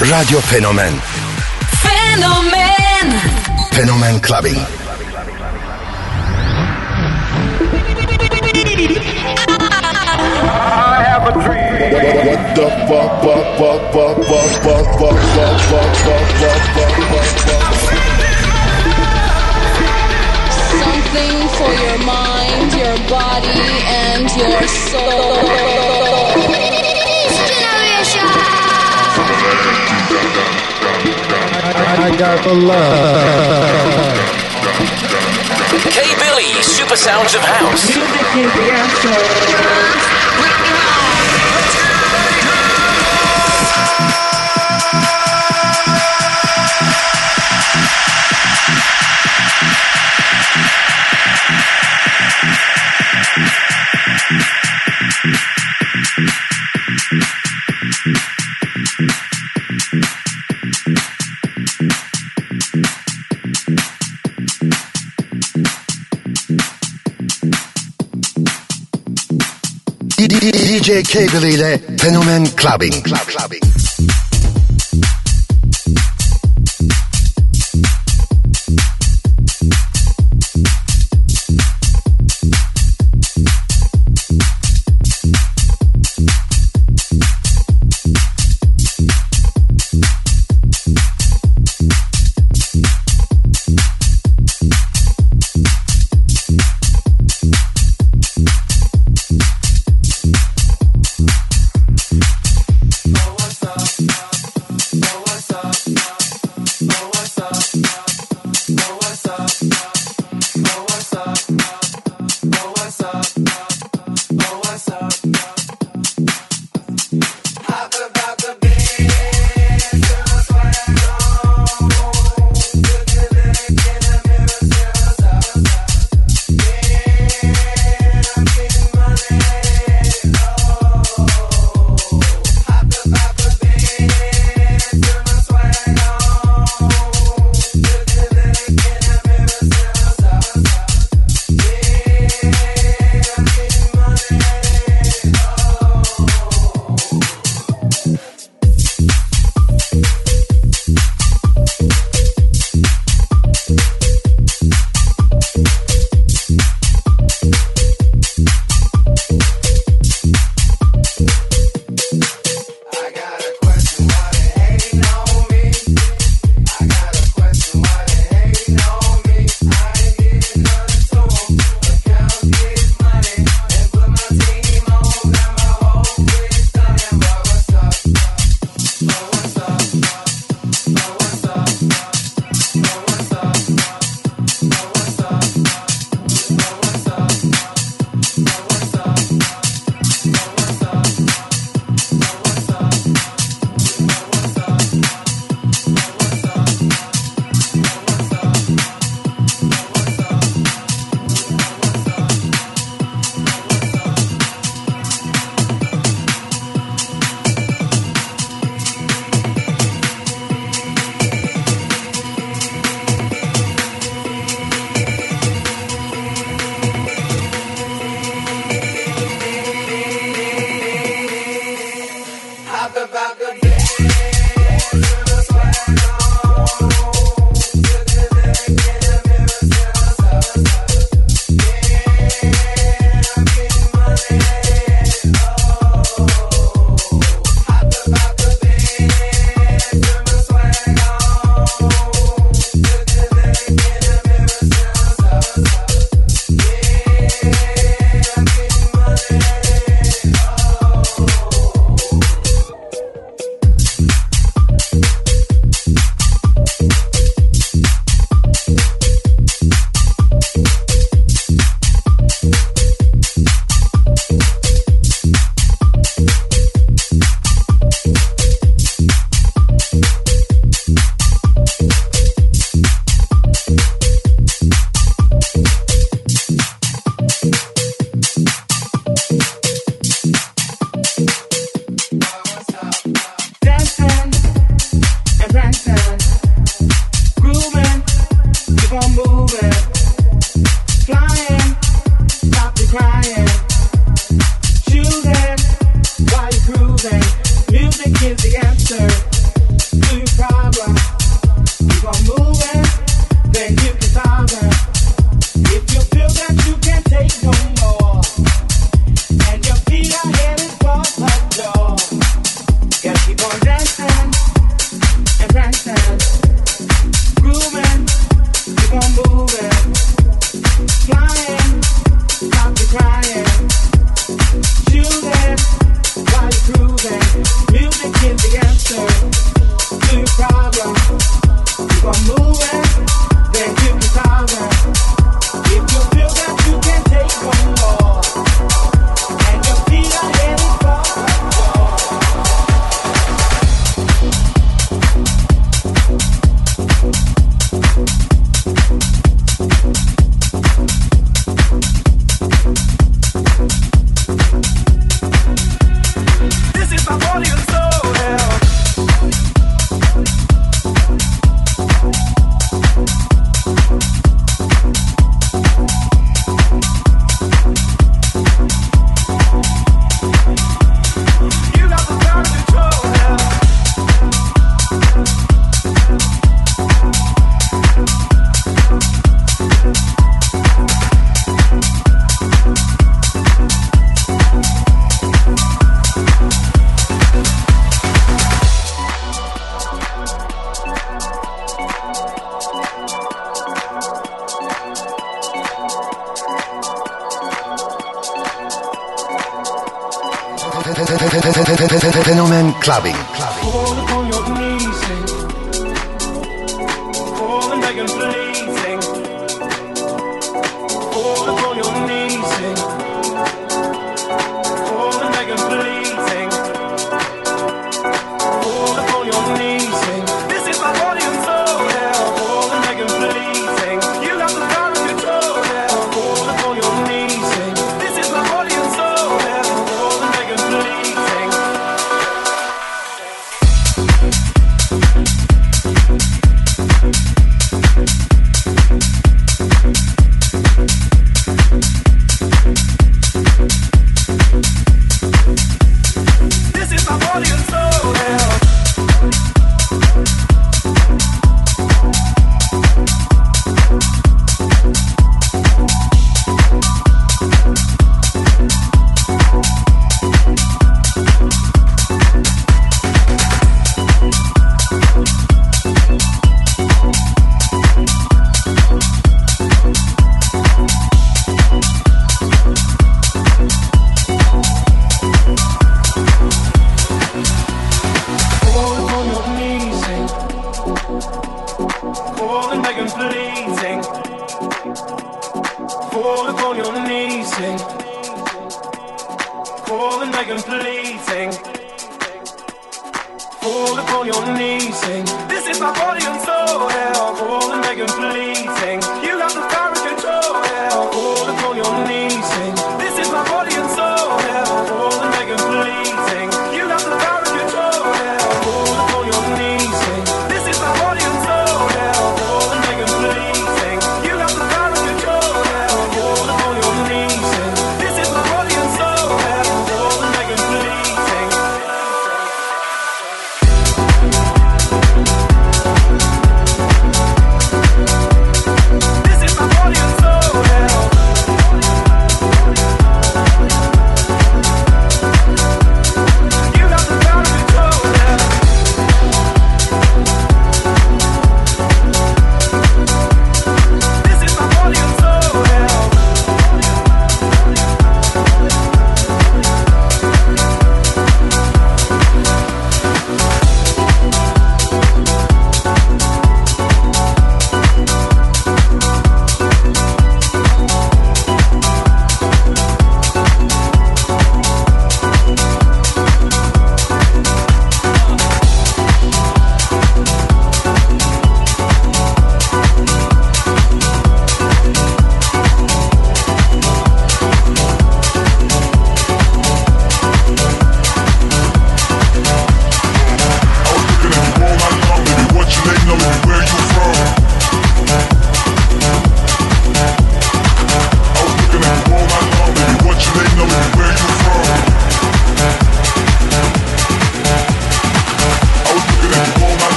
Radyo Fenomen Fenomen Fenomen Clubbing. I have a dream. What the fuck, fuck, fuck, fuck, fuck, fuck, fuck, fuck, fuck, fuck, fuck, fuck, fuck, fuck. Something for your mind, your body, and your soul. Got the love. K Billy, Super Sounds of House. DJ Cable ile Fenomen Clubbing. Club Clubbing.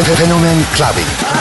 Fenomen Clubbing.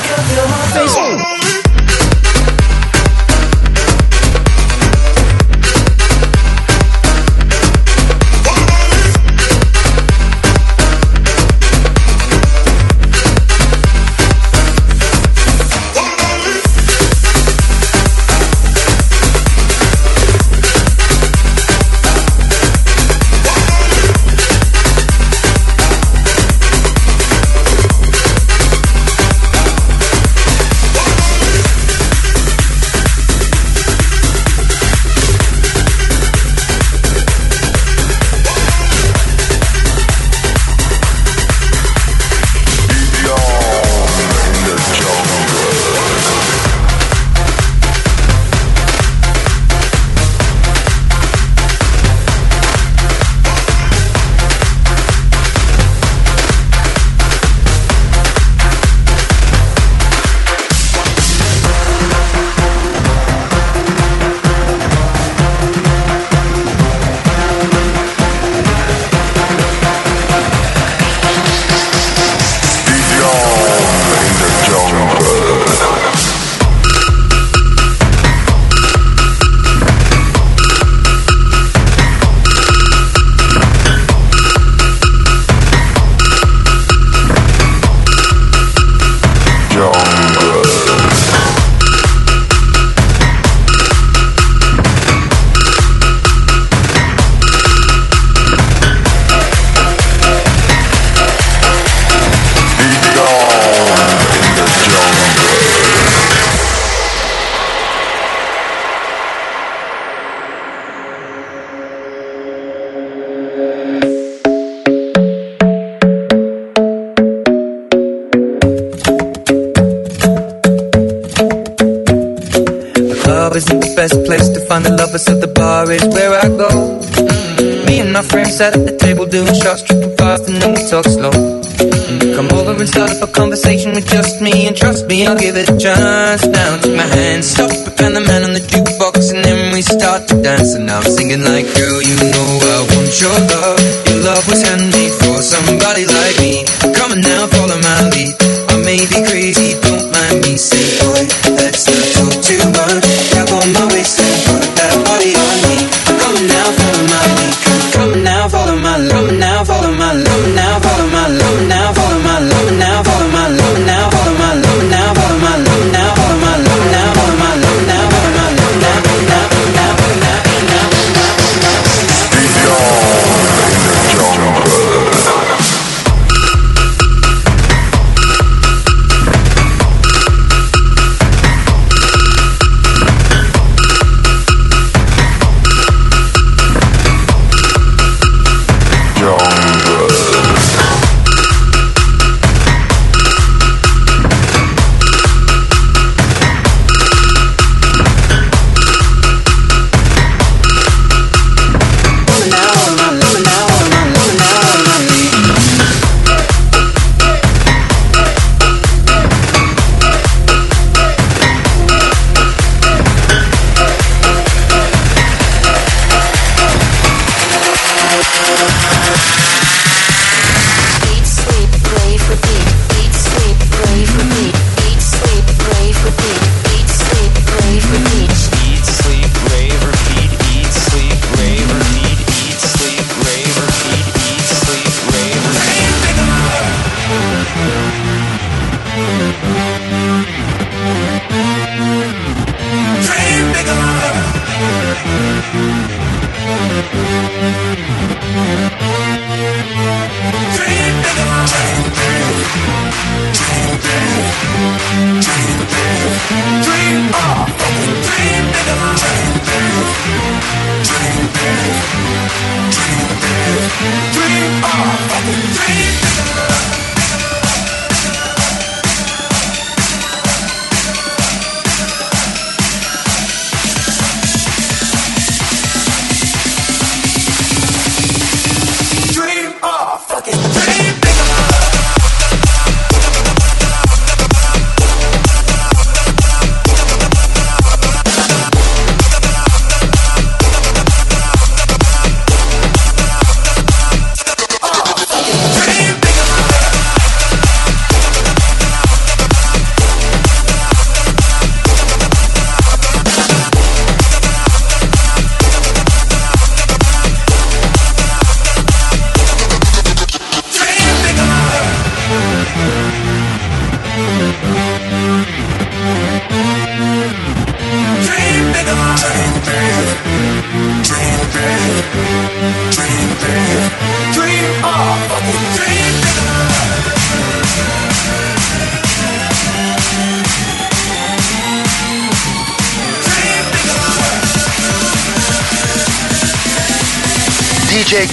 me, I'll give it a chance. Now take my hand, stop and the man on the jukebox And then we start to dance. And I'm singing like you.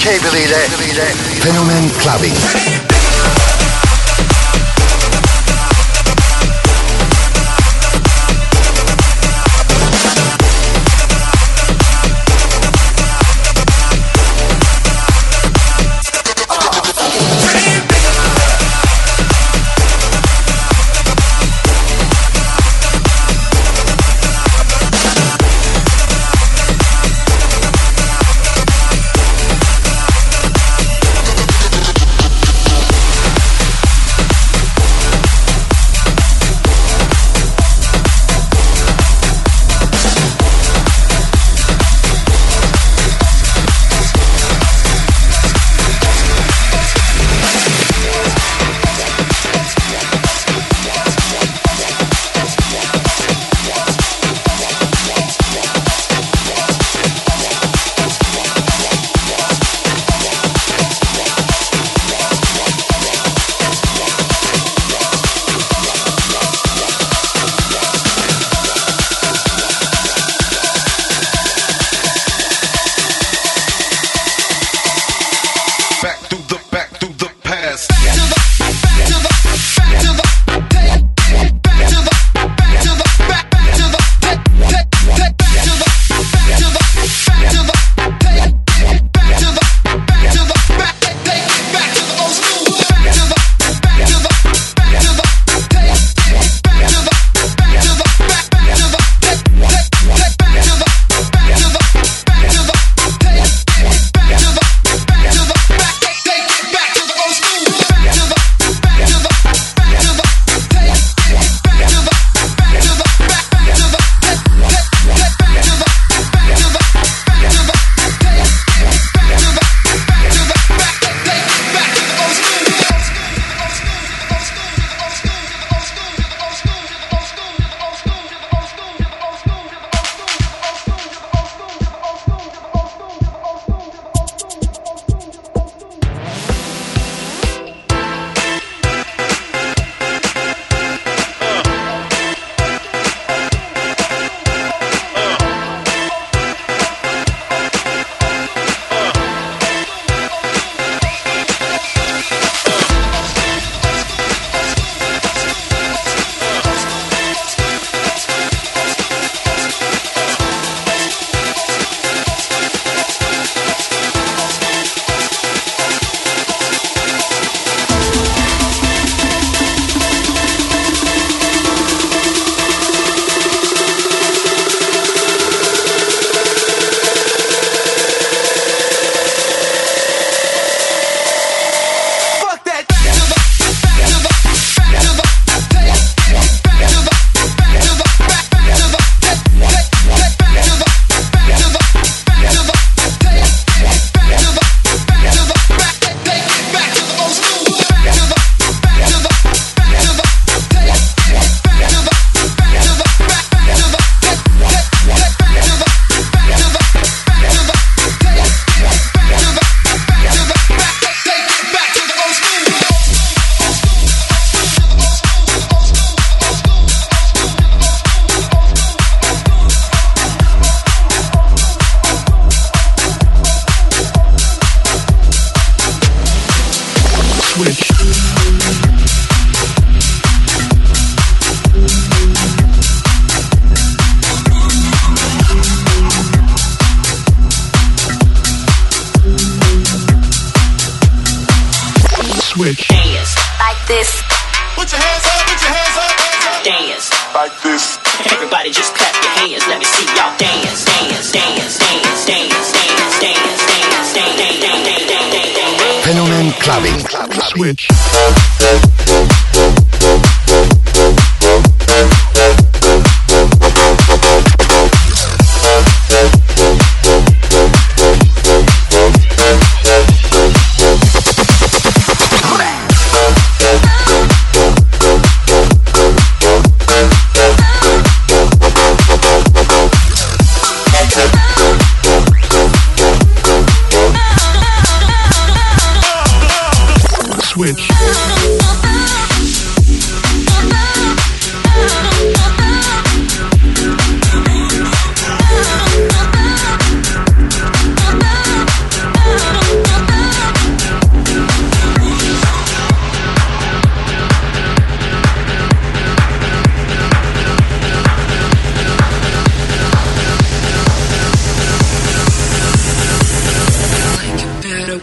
DJ Cable ile Fenomen Clubbing.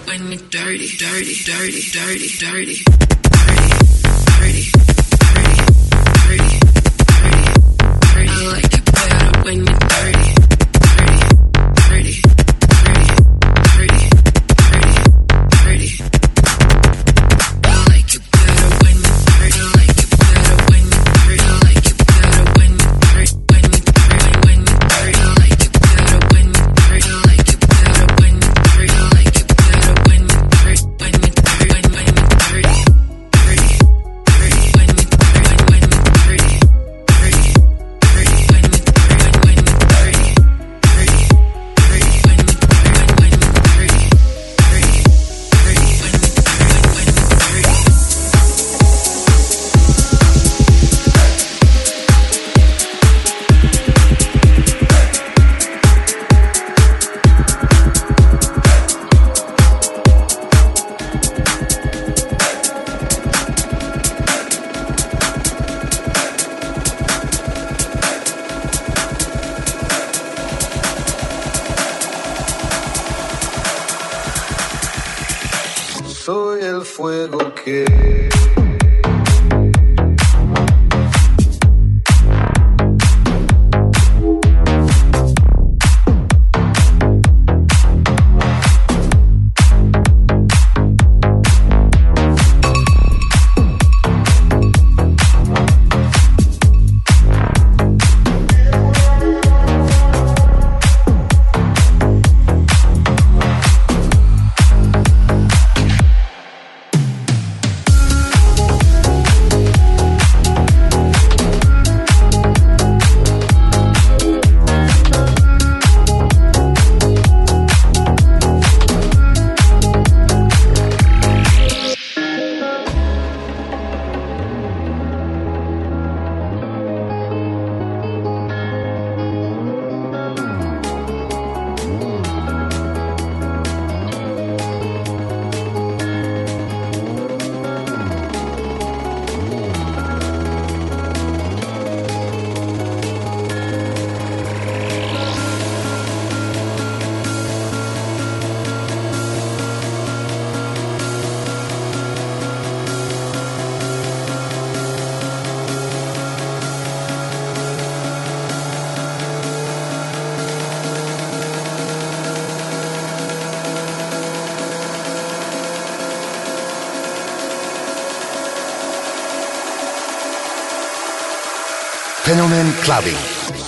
when you're dirty, dirty, dirty, dirty, dirty.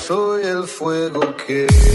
Soy el fuego que.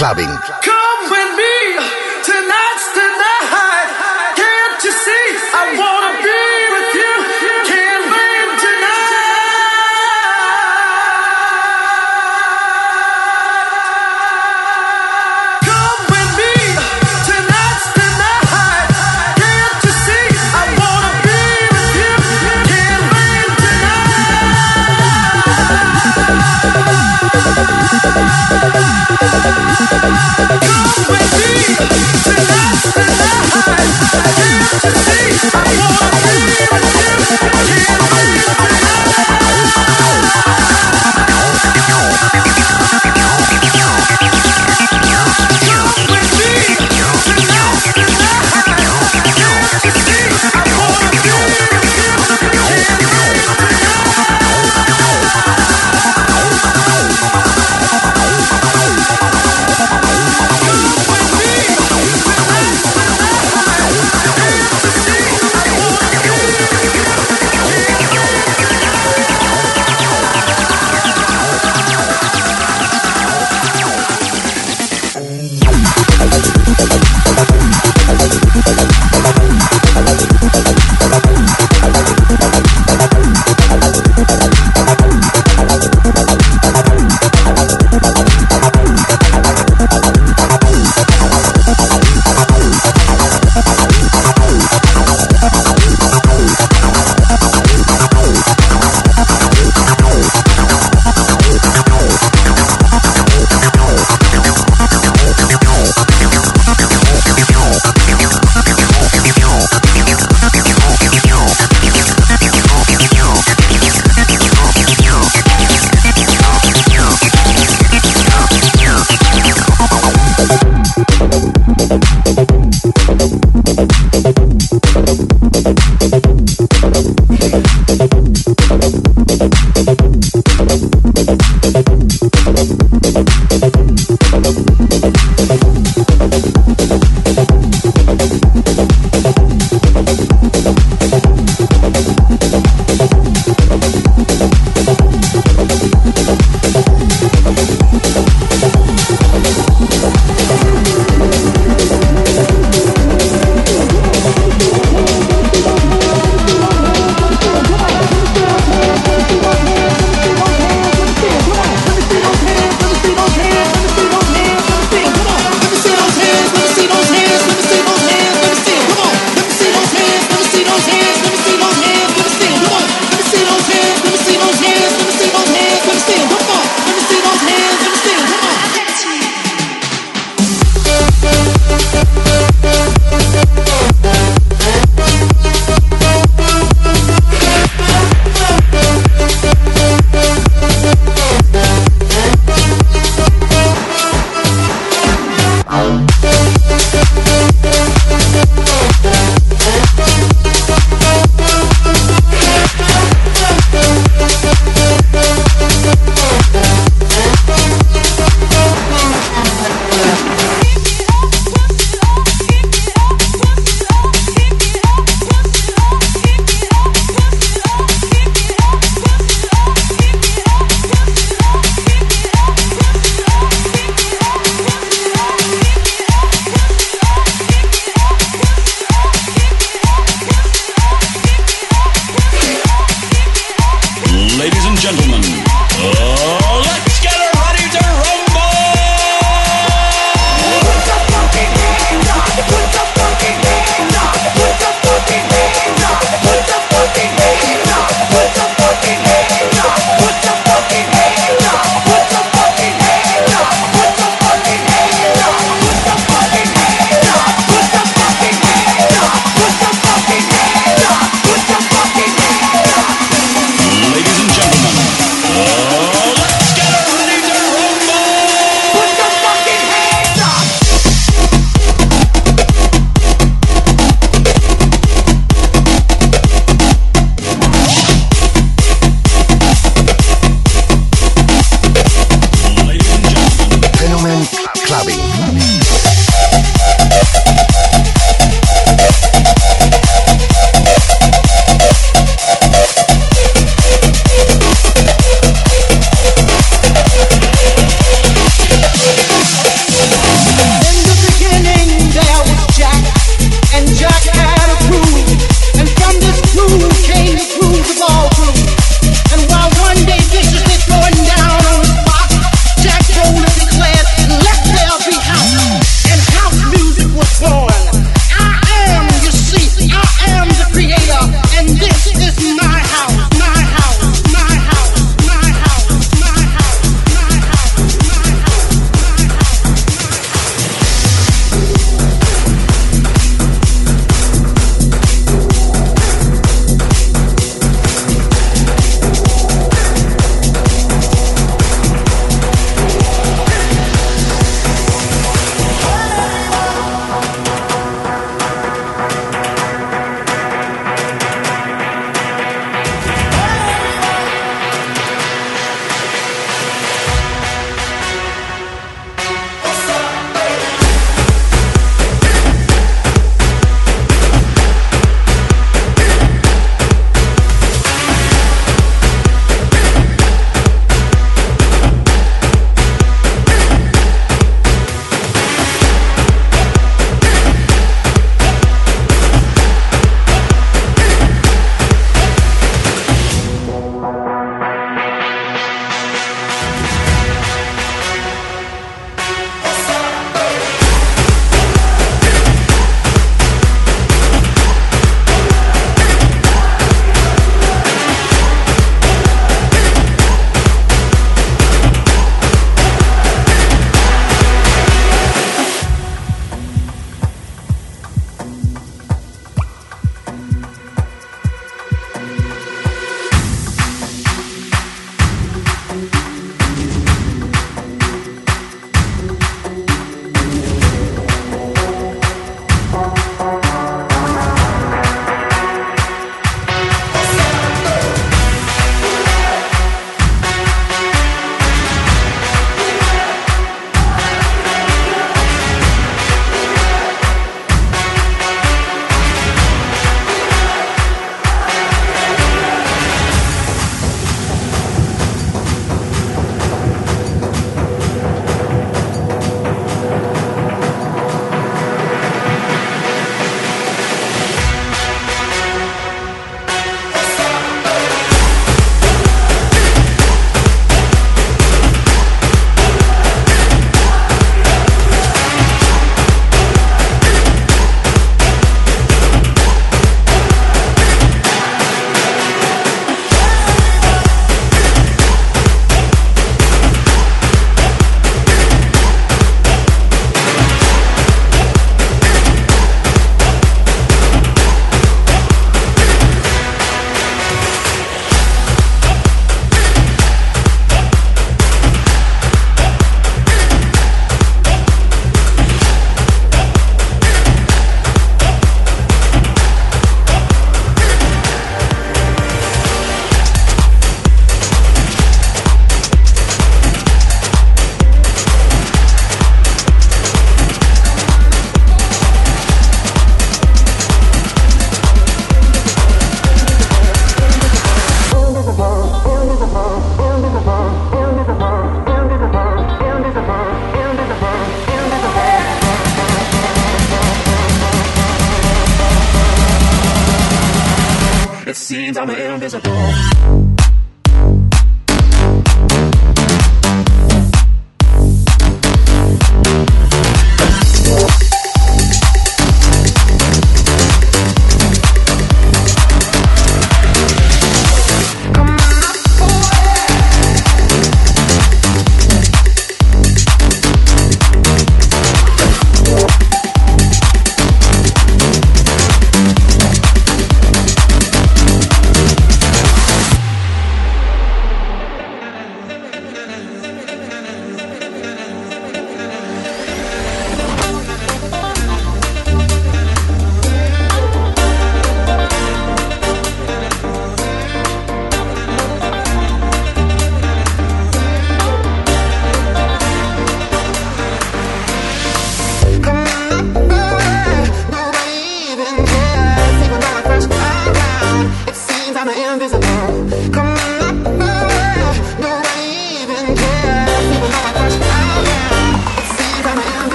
Clubbing. Night. Can't you? I be with you.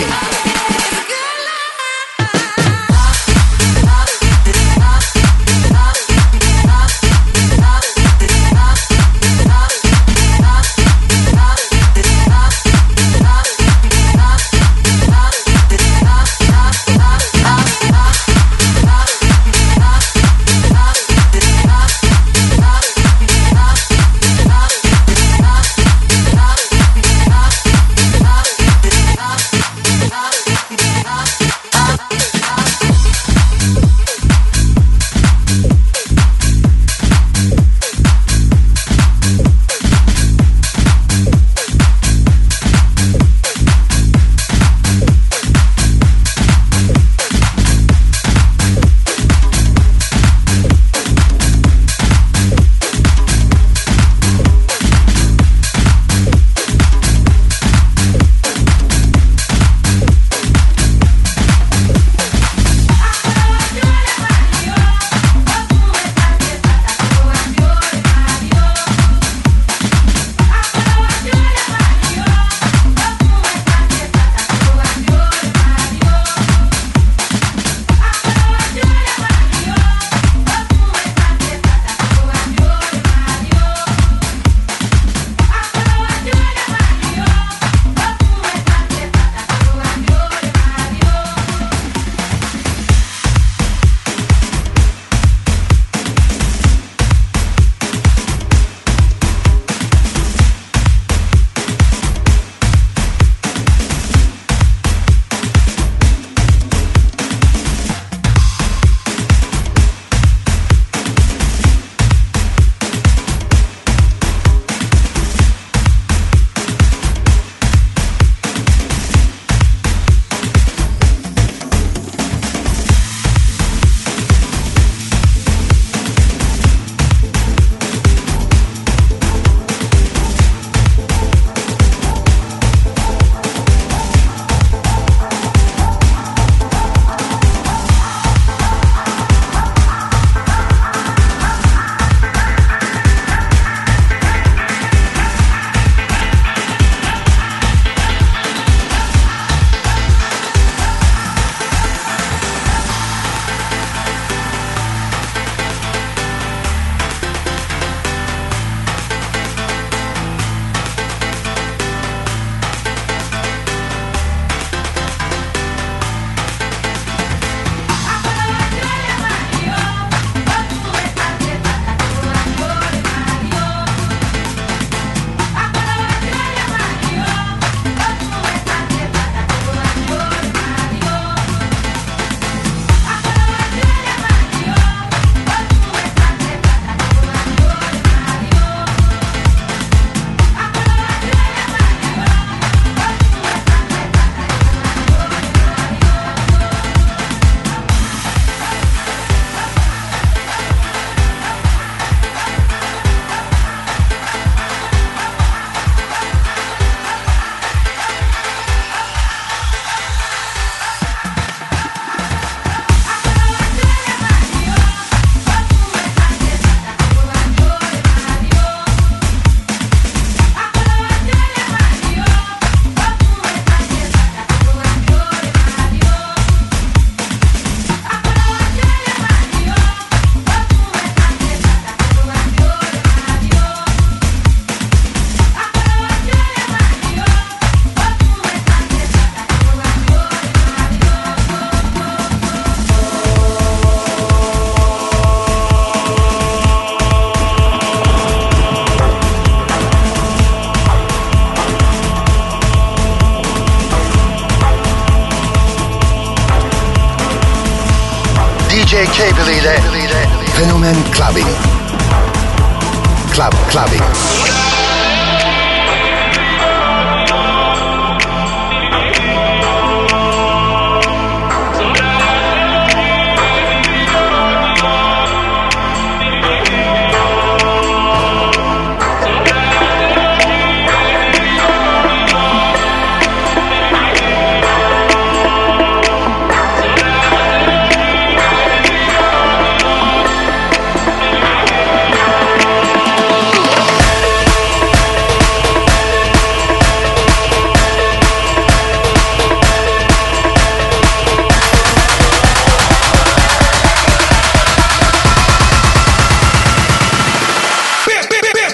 Clubbing.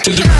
Abracadabra.